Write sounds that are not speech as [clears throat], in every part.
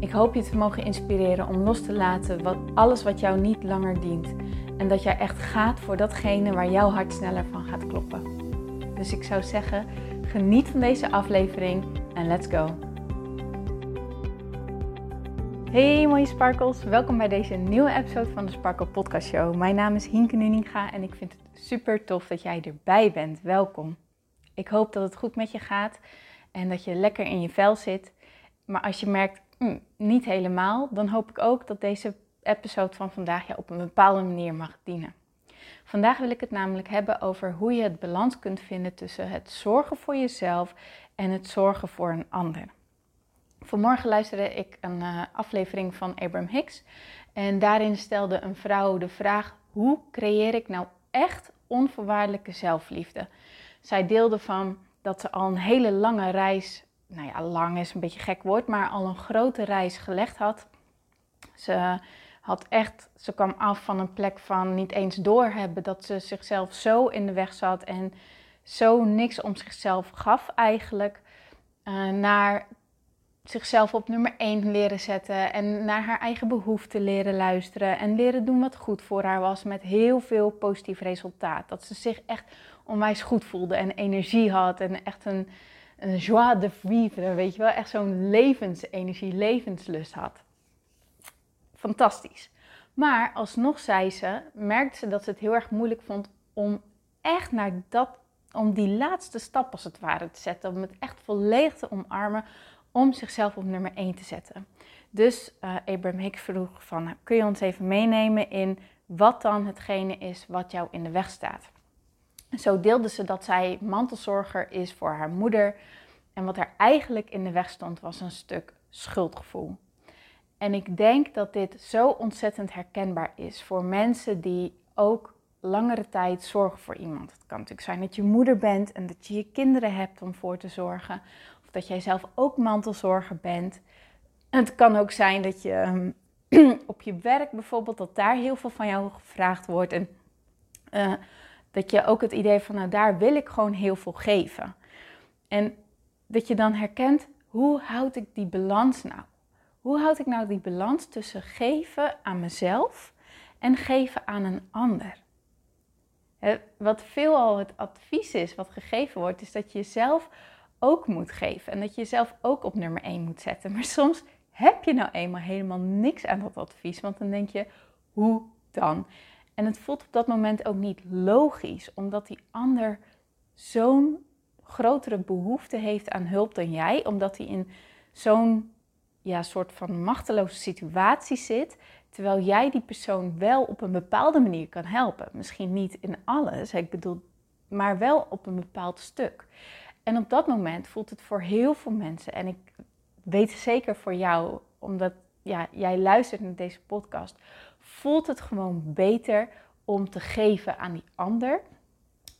Ik hoop je te mogen inspireren om los te laten wat, alles wat jou niet langer dient. En dat jij echt gaat voor datgene waar jouw hart sneller van gaat kloppen. Dus ik zou zeggen, geniet van deze aflevering en let's go. Hey mooie sparkles, welkom bij deze nieuwe episode van de Sparkle Podcast Show. Mijn naam is Hinke Nuninga en ik vind het super tof dat jij erbij bent. Welkom. Ik hoop dat het goed met je gaat en dat je lekker in je vel zit. Maar als je merkt, hm, niet helemaal, dan hoop ik ook dat deze episode van vandaag je op een bepaalde manier mag dienen. Vandaag wil ik het namelijk hebben over hoe je het balans kunt vinden tussen het zorgen voor jezelf en het zorgen voor een ander. Vanmorgen luisterde ik een uh, aflevering van Abraham Hicks en daarin stelde een vrouw de vraag: hoe creëer ik nou echt onvoorwaardelijke zelfliefde? Zij deelde van dat ze al een hele lange reis nou ja, lang is een beetje gek woord, maar al een grote reis gelegd had. Ze had echt, ze kwam af van een plek van niet eens doorhebben dat ze zichzelf zo in de weg zat en zo niks om zichzelf gaf eigenlijk. Uh, naar zichzelf op nummer 1 leren zetten en naar haar eigen behoeften leren luisteren en leren doen wat goed voor haar was met heel veel positief resultaat. Dat ze zich echt onwijs goed voelde en energie had en echt een, een joie de vivre, weet je wel, echt zo'n levensenergie, levenslust had. Fantastisch. Maar alsnog zei ze, merkte ze dat ze het heel erg moeilijk vond om echt naar dat, om die laatste stap als het ware te zetten, om het echt volledig te omarmen, om zichzelf op nummer 1 te zetten. Dus uh, Abraham Hicks vroeg van, kun je ons even meenemen in wat dan hetgene is wat jou in de weg staat? Zo deelde ze dat zij mantelzorger is voor haar moeder. En wat er eigenlijk in de weg stond was een stuk schuldgevoel. En ik denk dat dit zo ontzettend herkenbaar is voor mensen die ook langere tijd zorgen voor iemand. Het kan natuurlijk zijn dat je moeder bent en dat je je kinderen hebt om voor te zorgen. Of dat jij zelf ook mantelzorger bent. het kan ook zijn dat je ehm, [clears throat] op je werk bijvoorbeeld, dat daar heel veel van jou gevraagd wordt. En uh, dat je ook het idee van, nou daar wil ik gewoon heel veel geven. En dat je dan herkent, hoe houd ik die balans nou? Hoe houd ik nou die balans tussen geven aan mezelf en geven aan een ander? Wat veelal het advies is wat gegeven wordt, is dat je jezelf ook moet geven. En dat je jezelf ook op nummer 1 moet zetten. Maar soms heb je nou eenmaal helemaal niks aan dat advies. Want dan denk je, hoe dan? En het voelt op dat moment ook niet logisch, omdat die ander zo'n grotere behoefte heeft aan hulp dan jij, omdat hij in zo'n ja, soort van machteloze situatie zit, terwijl jij die persoon wel op een bepaalde manier kan helpen. Misschien niet in alles, ik bedoel, maar wel op een bepaald stuk. En op dat moment voelt het voor heel veel mensen, en ik weet zeker voor jou, omdat ja, jij luistert naar deze podcast, voelt het gewoon beter om te geven aan die ander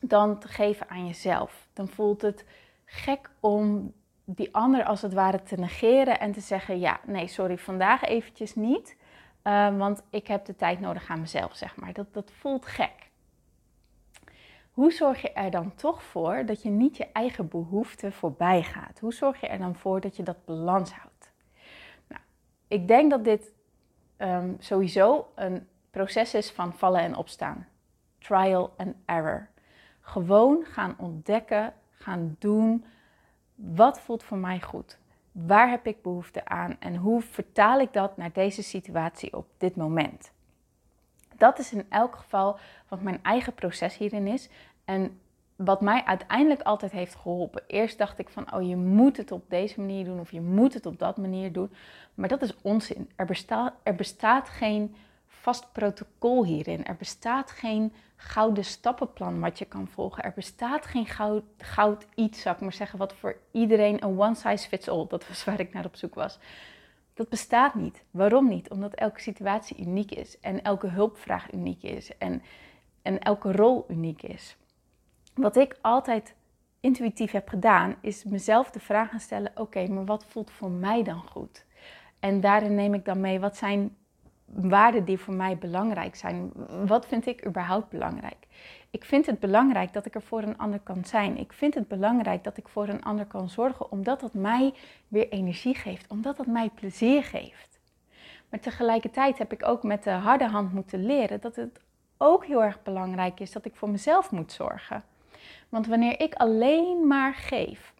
dan te geven aan jezelf. Dan voelt het gek om die ander als het ware te negeren en te zeggen: Ja, nee, sorry, vandaag eventjes niet, uh, want ik heb de tijd nodig aan mezelf, zeg maar. Dat, dat voelt gek. Hoe zorg je er dan toch voor dat je niet je eigen behoeften voorbij gaat? Hoe zorg je er dan voor dat je dat balans houdt? Nou, ik denk dat dit um, sowieso een proces is van vallen en opstaan. Trial and error. Gewoon gaan ontdekken, gaan doen. Wat voelt voor mij goed? Waar heb ik behoefte aan? En hoe vertaal ik dat naar deze situatie op dit moment? Dat is in elk geval wat mijn eigen proces hierin is. En wat mij uiteindelijk altijd heeft geholpen. Eerst dacht ik van, oh je moet het op deze manier doen of je moet het op dat manier doen. Maar dat is onzin. Er bestaat, er bestaat geen vast protocol hierin. Er bestaat geen gouden stappenplan wat je kan volgen. Er bestaat geen goud, goud iets, zou ik maar zeggen, wat voor iedereen een one size fits all, dat was waar ik naar op zoek was. Dat bestaat niet. Waarom niet? Omdat elke situatie uniek is en elke hulpvraag uniek is en, en elke rol uniek is. Wat ik altijd intuïtief heb gedaan, is mezelf de vraag stellen: oké, maar wat voelt voor mij dan goed? En daarin neem ik dan mee wat zijn waarden die voor mij belangrijk zijn. Wat vind ik überhaupt belangrijk? Ik vind het belangrijk dat ik er voor een ander kan zijn. Ik vind het belangrijk dat ik voor een ander kan zorgen, omdat dat mij weer energie geeft, omdat dat mij plezier geeft. Maar tegelijkertijd heb ik ook met de harde hand moeten leren dat het ook heel erg belangrijk is dat ik voor mezelf moet zorgen. Want wanneer ik alleen maar geef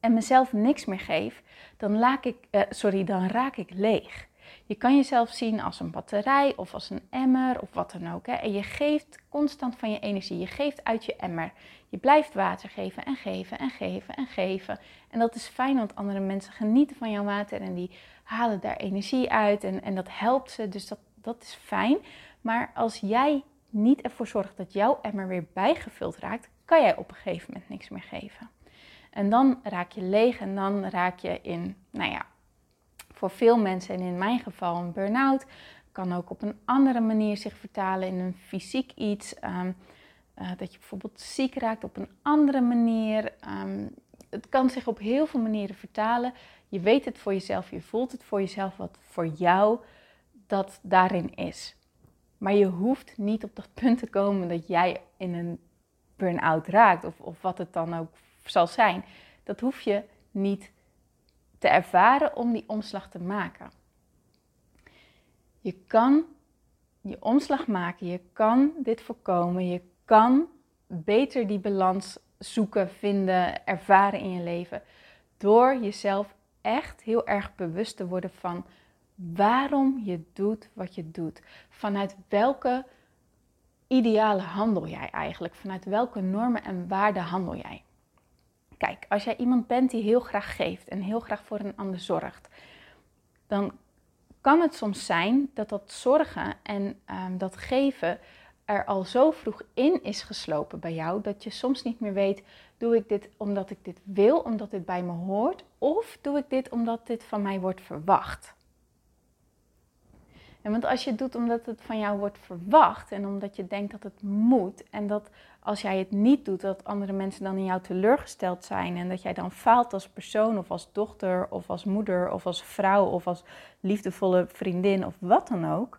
en mezelf niks meer geef, dan, laak ik, uh, sorry, dan raak ik leeg. Je kan jezelf zien als een batterij of als een emmer of wat dan ook. Hè? En je geeft constant van je energie. Je geeft uit je emmer. Je blijft water geven en geven en geven en geven. En dat is fijn, want andere mensen genieten van jouw water en die halen daar energie uit en, en dat helpt ze. Dus dat, dat is fijn. Maar als jij niet ervoor zorgt dat jouw emmer weer bijgevuld raakt, kan jij op een gegeven moment niks meer geven. En dan raak je leeg en dan raak je in, nou ja, voor veel mensen, en in mijn geval een burn-out, kan ook op een andere manier zich vertalen in een fysiek iets. Ehm, eh, dat je bijvoorbeeld ziek raakt op een andere manier. Ehm, het kan zich op heel veel manieren vertalen. Je weet het voor jezelf, je voelt het voor jezelf wat voor jou dat daarin is. Maar je hoeft niet op dat [laughs] punt te komen dat jij in een burn-out raakt, of, of wat het dan ook zal zijn. Dat hoef je niet te ervaren om die omslag te maken. Je kan je omslag maken, je kan dit voorkomen, je kan beter die balans zoeken, vinden, ervaren in je leven door jezelf echt heel erg bewust te worden van waarom je doet wat je doet. Vanuit welke ideale handel jij eigenlijk? Vanuit welke normen en waarden handel jij? Kijk, als jij iemand bent die heel graag geeft en heel graag voor een ander zorgt, dan kan het soms zijn dat dat zorgen en ehm, dat geven er al zo vroeg in is geslopen bij jou dat je soms niet meer weet: doe ik dit omdat ik dit wil, omdat dit bij me hoort, of doe ik dit omdat dit van mij wordt verwacht? En want als je het doet omdat het van jou wordt verwacht en omdat je denkt dat het moet en dat als jij het niet doet, dat andere mensen dan in jou teleurgesteld zijn en dat jij dan faalt als persoon of als dochter of als moeder of als vrouw of als liefdevolle vriendin of wat dan ook,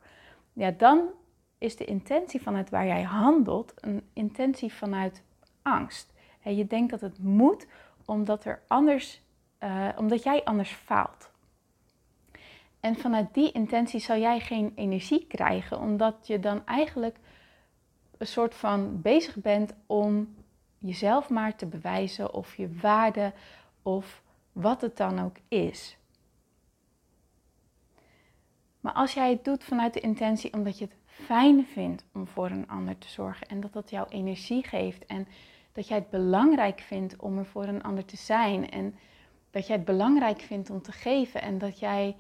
ja, dan is de intentie vanuit waar jij handelt een intentie vanuit angst. En je denkt dat het moet omdat, er anders, uh, omdat jij anders faalt. En vanuit die intentie zal jij geen energie krijgen, omdat je dan eigenlijk een soort van bezig bent om jezelf maar te bewijzen of je waarde of wat het dan ook is. Maar als jij het doet vanuit de intentie omdat je het fijn vindt om voor een ander te zorgen en dat dat jou energie geeft en dat jij het belangrijk vindt om er voor een ander te zijn en dat jij het belangrijk vindt om te geven en dat jij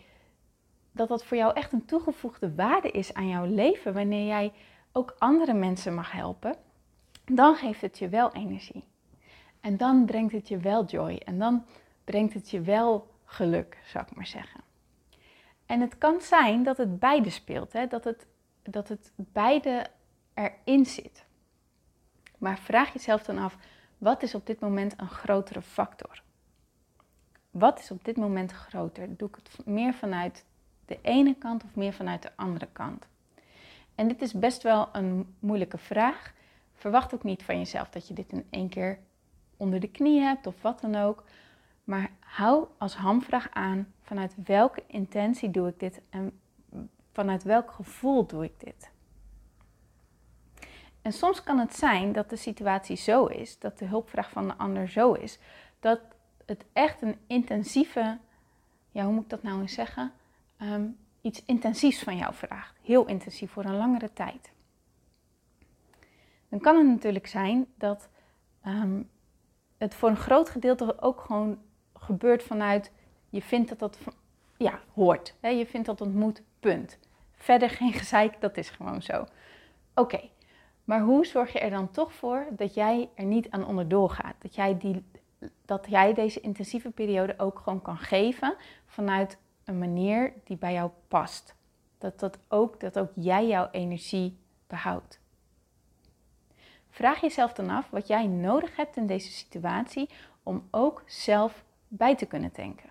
dat dat voor jou echt een toegevoegde waarde is aan jouw leven wanneer jij ook andere mensen mag helpen, dan geeft het je wel energie. En dan brengt het je wel joy. En dan brengt het je wel geluk, zou ik maar zeggen. En het kan zijn dat het beide speelt, hè? Dat, het, dat het beide erin zit. Maar vraag jezelf dan af, wat is op dit moment een grotere factor? Wat is op dit moment groter? Doe ik het meer vanuit de ene kant of meer vanuit de andere kant? En dit is best wel een moeilijke vraag. Verwacht ook niet van jezelf dat je dit in één keer onder de knie hebt of wat dan ook. Maar hou als hamvraag aan vanuit welke intentie doe ik dit en vanuit welk gevoel doe ik dit. En soms kan het zijn dat de situatie zo is, dat de hulpvraag van de ander zo is, dat het echt een intensieve, ja, hoe moet ik dat nou eens zeggen? Ehm, iets intensiefs van jou vraagt. Heel intensief voor een langere tijd. Dan kan het natuurlijk zijn dat ehm, het voor een groot gedeelte ook gewoon gebeurt vanuit je vindt dat dat ja, hoort. Hè? Je vindt dat het moet, punt. Verder geen gezeik, dat is gewoon zo. Oké, maar hoe zorg je er dan toch voor dat jij er niet aan onderdoor gaat? Dat jij, die, dat jij deze intensieve periode ook gewoon kan geven vanuit een manier die bij jou past. Dat, dat, ook, dat ook jij jouw energie behoudt. Vraag jezelf dan af wat jij nodig hebt in deze situatie om ook zelf bij te kunnen tanken.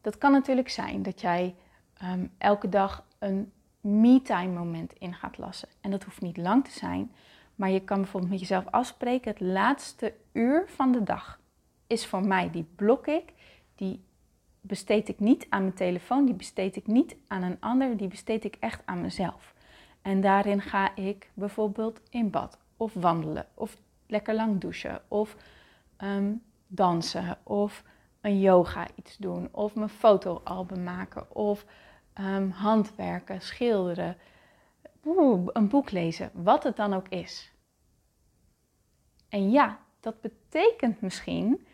Dat kan natuurlijk zijn dat jij um, elke dag een me-time moment in gaat lassen. En dat hoeft niet lang te zijn, maar je kan bijvoorbeeld met jezelf afspreken: het laatste uur van de dag is voor mij, die blok ik, die besteed ik niet aan mijn telefoon, die besteed ik niet aan een ander, die besteed ik echt aan mezelf. En daarin ga ik bijvoorbeeld in bad of wandelen of lekker lang douchen of ehm, dansen of een yoga iets doen of mijn fotoalbum maken of um, handwerken, schilderen, een boek lezen, wat het dan ook is. En ja, dat betekent misschien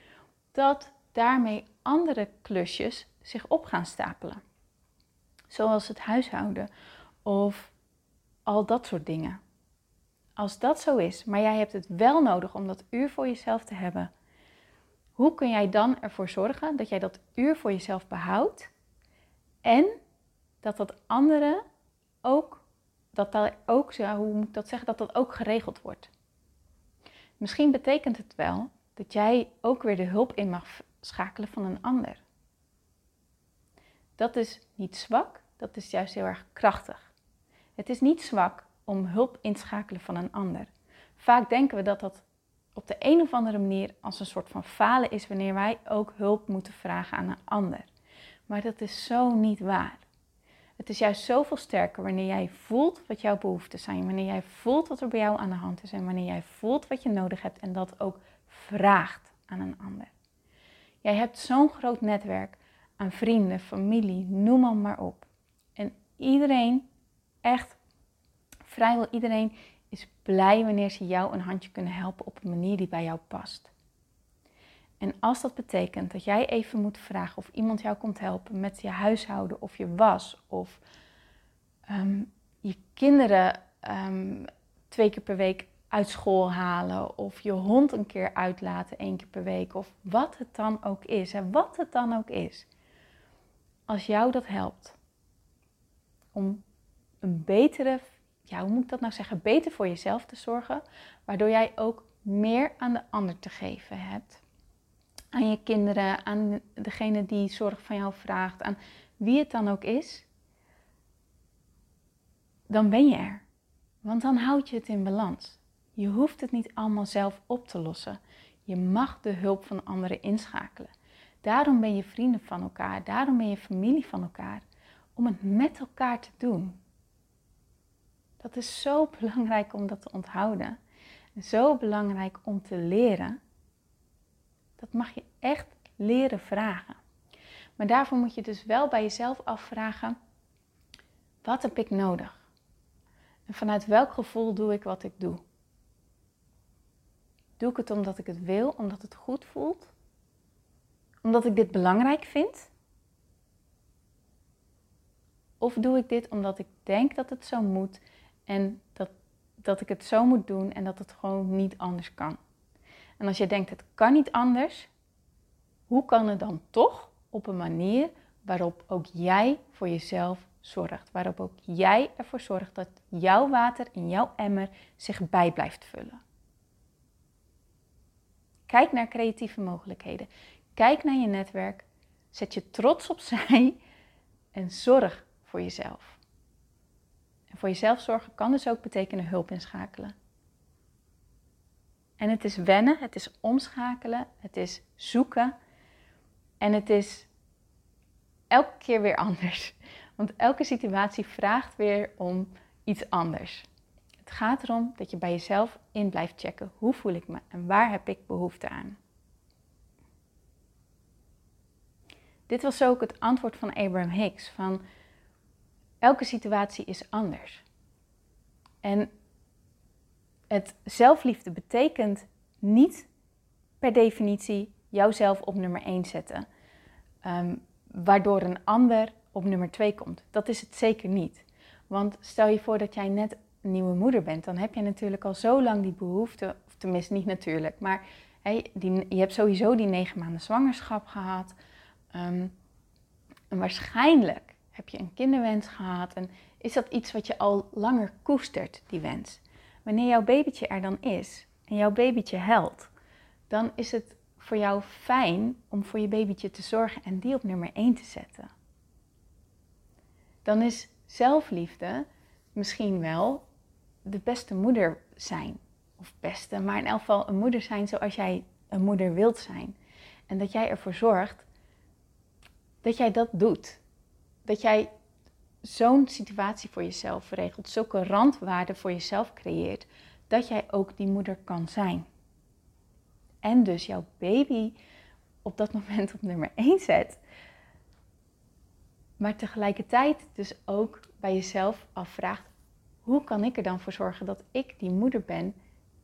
dat daarmee andere klusjes zich op gaan stapelen. Zoals het huishouden of al dat soort dingen. Als dat zo is, maar jij hebt het wel nodig om dat uur voor jezelf te hebben, hoe kun jij dan ervoor zorgen dat jij dat uur voor jezelf behoudt en dat dat andere ook, dat daar ook, hoe moet ik dat zeggen, dat dat ook geregeld wordt? Misschien betekent het wel dat jij ook weer de hulp in mag schakelen van een ander. Dat is niet zwak, dat is juist heel erg krachtig. Het is niet zwak om hulp in te schakelen van een ander. Vaak denken we dat dat op de een of andere manier als een soort van falen is wanneer wij ook hulp moeten vragen aan een ander. Maar dat is zo niet waar. Het is juist zoveel sterker wanneer jij voelt wat jouw behoeften zijn, wanneer jij voelt wat er bij jou aan de hand is en wanneer jij voelt wat je nodig hebt en dat ook vraagt aan een ander. Jij hebt zo'n groot netwerk aan vrienden, familie, noem maar, op. En iedereen, echt vrijwel iedereen, is blij wanneer ze jou een handje kunnen helpen op een manier die bij jou past. En als dat betekent dat jij even moet vragen of iemand jou komt helpen met je huishouden of je was of ehm, je kinderen ehm, twee keer per week uit school halen of je hond een keer uitlaten één keer per week of wat het dan ook is en wat het dan ook is. Als jou dat helpt om een betere, ja hoe moet ik dat nou zeggen, beter voor jezelf te zorgen, waardoor jij ook meer aan de ander te geven hebt. Aan je kinderen, aan degene die zorg van jou vraagt, aan wie het dan ook is, dan ben je er. Want dan houd je het in balans. Je hoeft het niet allemaal zelf op te lossen. Je mag de hulp van anderen inschakelen. Daarom ben je vrienden van elkaar, daarom ben je familie van elkaar, om het met elkaar te doen. Dat is zo [laughs] belangrijk om dat te onthouden. Zo belangrijk om te leren. Dat mag je echt leren vragen. Maar daarvoor moet je dus wel bij jezelf afvragen: wat heb ik nodig? En vanuit welk gevoel doe ik wat ik doe? Doe ik het omdat ik het wil, omdat het goed voelt? Omdat ik dit belangrijk vind? Of doe ik dit omdat ik denk dat het zo moet en dat, dat ik het zo moet doen en dat het gewoon niet anders kan? En als je denkt het kan niet anders, hoe kan het dan toch op een manier waarop ook jij voor jezelf zorgt? Waarop ook jij ervoor zorgt dat jouw water in jouw emmer zich bij blijft vullen. Kijk naar creatieve mogelijkheden. Kijk naar je netwerk. Zet je trots opzij en zorg voor jezelf. En voor jezelf zorgen kan dus ook betekenen hulp inschakelen. En het is wennen, het is omschakelen, het is zoeken en het is elke keer weer [laughs] anders. Want elke situatie vraagt weer om iets anders gaat erom dat je bij jezelf in blijft checken. Hoe voel ik me en waar heb ik behoefte aan? Dit was ook het antwoord van Abraham Hicks van elke situatie is anders. En het zelfliefde betekent niet per definitie jouzelf op nummer 1 zetten, ehm, waardoor een ander op nummer 2 komt. Dat is het zeker niet. Want stel je voor dat jij net nieuwe moeder bent, dan heb je natuurlijk al zo lang die behoefte, of tenminste niet natuurlijk, maar hey, die, je hebt sowieso die negen maanden zwangerschap gehad. Ehm, waarschijnlijk heb je een kinderwens gehad en is dat iets wat je al langer koestert, die wens. Wanneer jouw babytje er dan is en jouw babytje helpt, dan is het voor jou fijn om voor je babytje te zorgen en die op nummer 1 te zetten. Dan is zelfliefde misschien wel de beste moeder zijn. Of beste, maar in elk geval een moeder zijn zoals jij een moeder wilt zijn. En dat jij ervoor zorgt dat jij dat doet. Dat jij zo'n situatie voor jezelf regelt, zulke randwaarden voor jezelf creëert, dat jij ook die moeder kan zijn. En dus jouw baby op dat moment op nummer 1 zet. Maar tegelijkertijd dus ook bij jezelf afvraagt: hoe kan ik er dan voor zorgen dat ik die moeder ben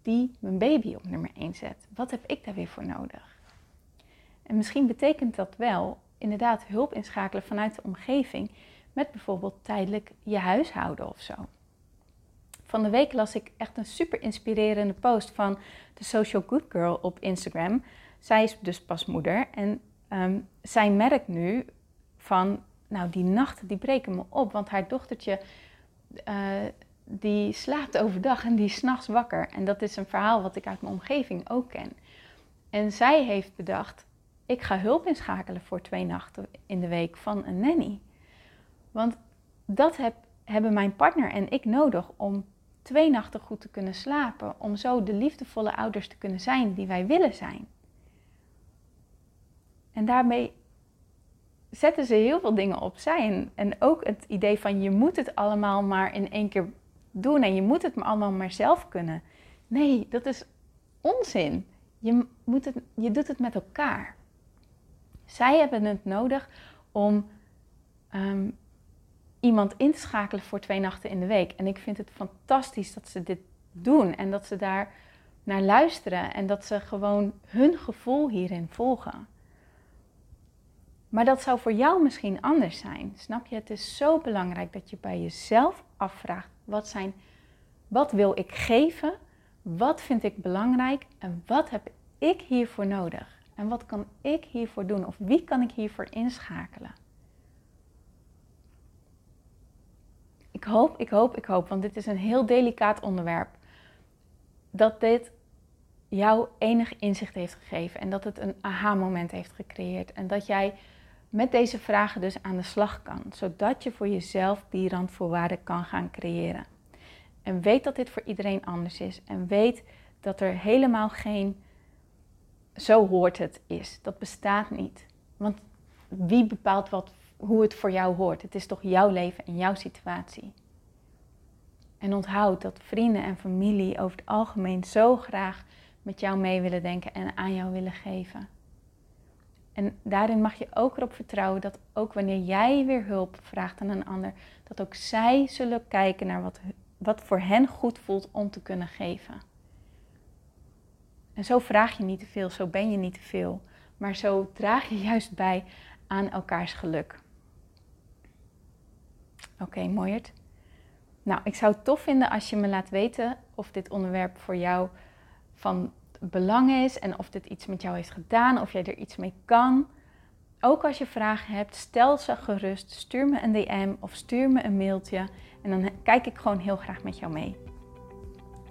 die mijn baby op nummer 1 zet? Wat heb ik daar weer voor nodig? En misschien betekent dat wel inderdaad hulp inschakelen vanuit de omgeving met bijvoorbeeld tijdelijk je huishouden of zo. Van de week las ik echt een super inspirerende post van de Social Good Girl op Instagram. Zij is dus pas moeder en um, zij merkt nu van, nou die nachten die breken me op, want haar dochtertje uh, die slaapt overdag en die is s'nachts wakker. En dat is een verhaal wat ik uit mijn omgeving ook ken. En zij heeft bedacht, ik ga hulp inschakelen voor twee nachten in de week van een nanny. Want dat heb, hebben mijn partner en ik nodig om twee nachten goed te kunnen slapen. Om zo de liefdevolle ouders te kunnen zijn die wij willen zijn. En daarmee zetten ze heel veel dingen opzij. En, en ook het idee van je moet het allemaal maar in één keer doen en je moet het allemaal maar zelf kunnen. Nee, dat is onzin. Je, moet het, je doet het met elkaar. Zij hebben het nodig om ehm, iemand in te schakelen voor twee nachten in de week. En ik vind het fantastisch dat ze dit doen en dat ze daar naar luisteren en dat ze gewoon hun gevoel hierin volgen. Maar dat zou voor jou misschien anders zijn. Snap je? Het is zo belangrijk dat je bij jezelf afvraagt: wat, zijn, wat wil ik geven? Wat vind ik belangrijk? En wat heb ik hiervoor nodig? En wat kan ik hiervoor doen? Of wie kan ik hiervoor inschakelen? Ik hoop, ik hoop, ik hoop, want dit is een heel delicaat onderwerp. Dat dit jou enig inzicht heeft gegeven en dat het een aha-moment heeft gecreëerd. En dat jij met deze vragen dus aan de slag kan, zodat je voor jezelf die randvoorwaarden kan gaan creëren. En weet dat dit voor iedereen anders is en weet dat er helemaal geen zo hoort het is. Dat bestaat niet. Want wie bepaalt wat, hoe het voor jou hoort? Het is toch jouw leven en jouw situatie. En onthoud dat vrienden en familie over het algemeen zo graag met jou mee willen denken en aan jou willen geven. En daarin mag je ook erop vertrouwen dat ook wanneer jij weer hulp vraagt aan een ander, dat ook zij zullen kijken naar wat, wat voor hen goed voelt om te kunnen geven. En zo vraag je niet te veel, zo ben je niet te veel, maar zo draag je juist bij aan elkaars geluk. Oké, okay, mooiert. Nou, ik zou het tof vinden als je me laat weten of dit onderwerp voor jou van belang is en of dit iets met jou heeft gedaan, of jij er iets mee kan. Ook als je vragen hebt, stel ze gerust. Stuur me een DM of stuur me een mailtje en dan kijk ik gewoon heel graag met jou mee.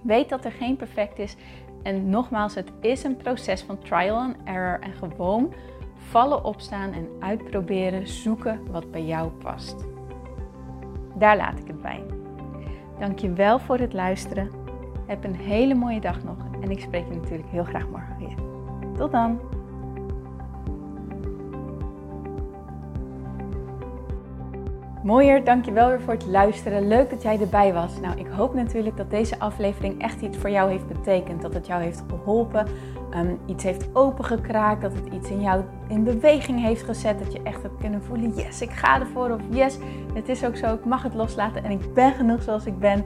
Weet dat er geen perfect is en nogmaals, het is een proces van trial and error en gewoon vallen, opstaan en uitproberen, zoeken wat bij jou past. Daar laat ik het bij. Dankjewel voor het luisteren. Heb een hele mooie dag nog en ik spreek je natuurlijk heel graag morgen weer. Tot dan! Mooier, dankjewel weer voor het luisteren. Leuk dat jij erbij was. Nou, ik hoop natuurlijk dat deze aflevering echt iets voor jou heeft betekend. Dat het jou heeft geholpen, um, iets heeft opengekraakt, dat het iets in jou in beweging heeft gezet. Dat je echt hebt kunnen voelen, yes, ik ga ervoor. Of yes, het is ook zo, ik mag het loslaten en ik ben genoeg zoals ik ben.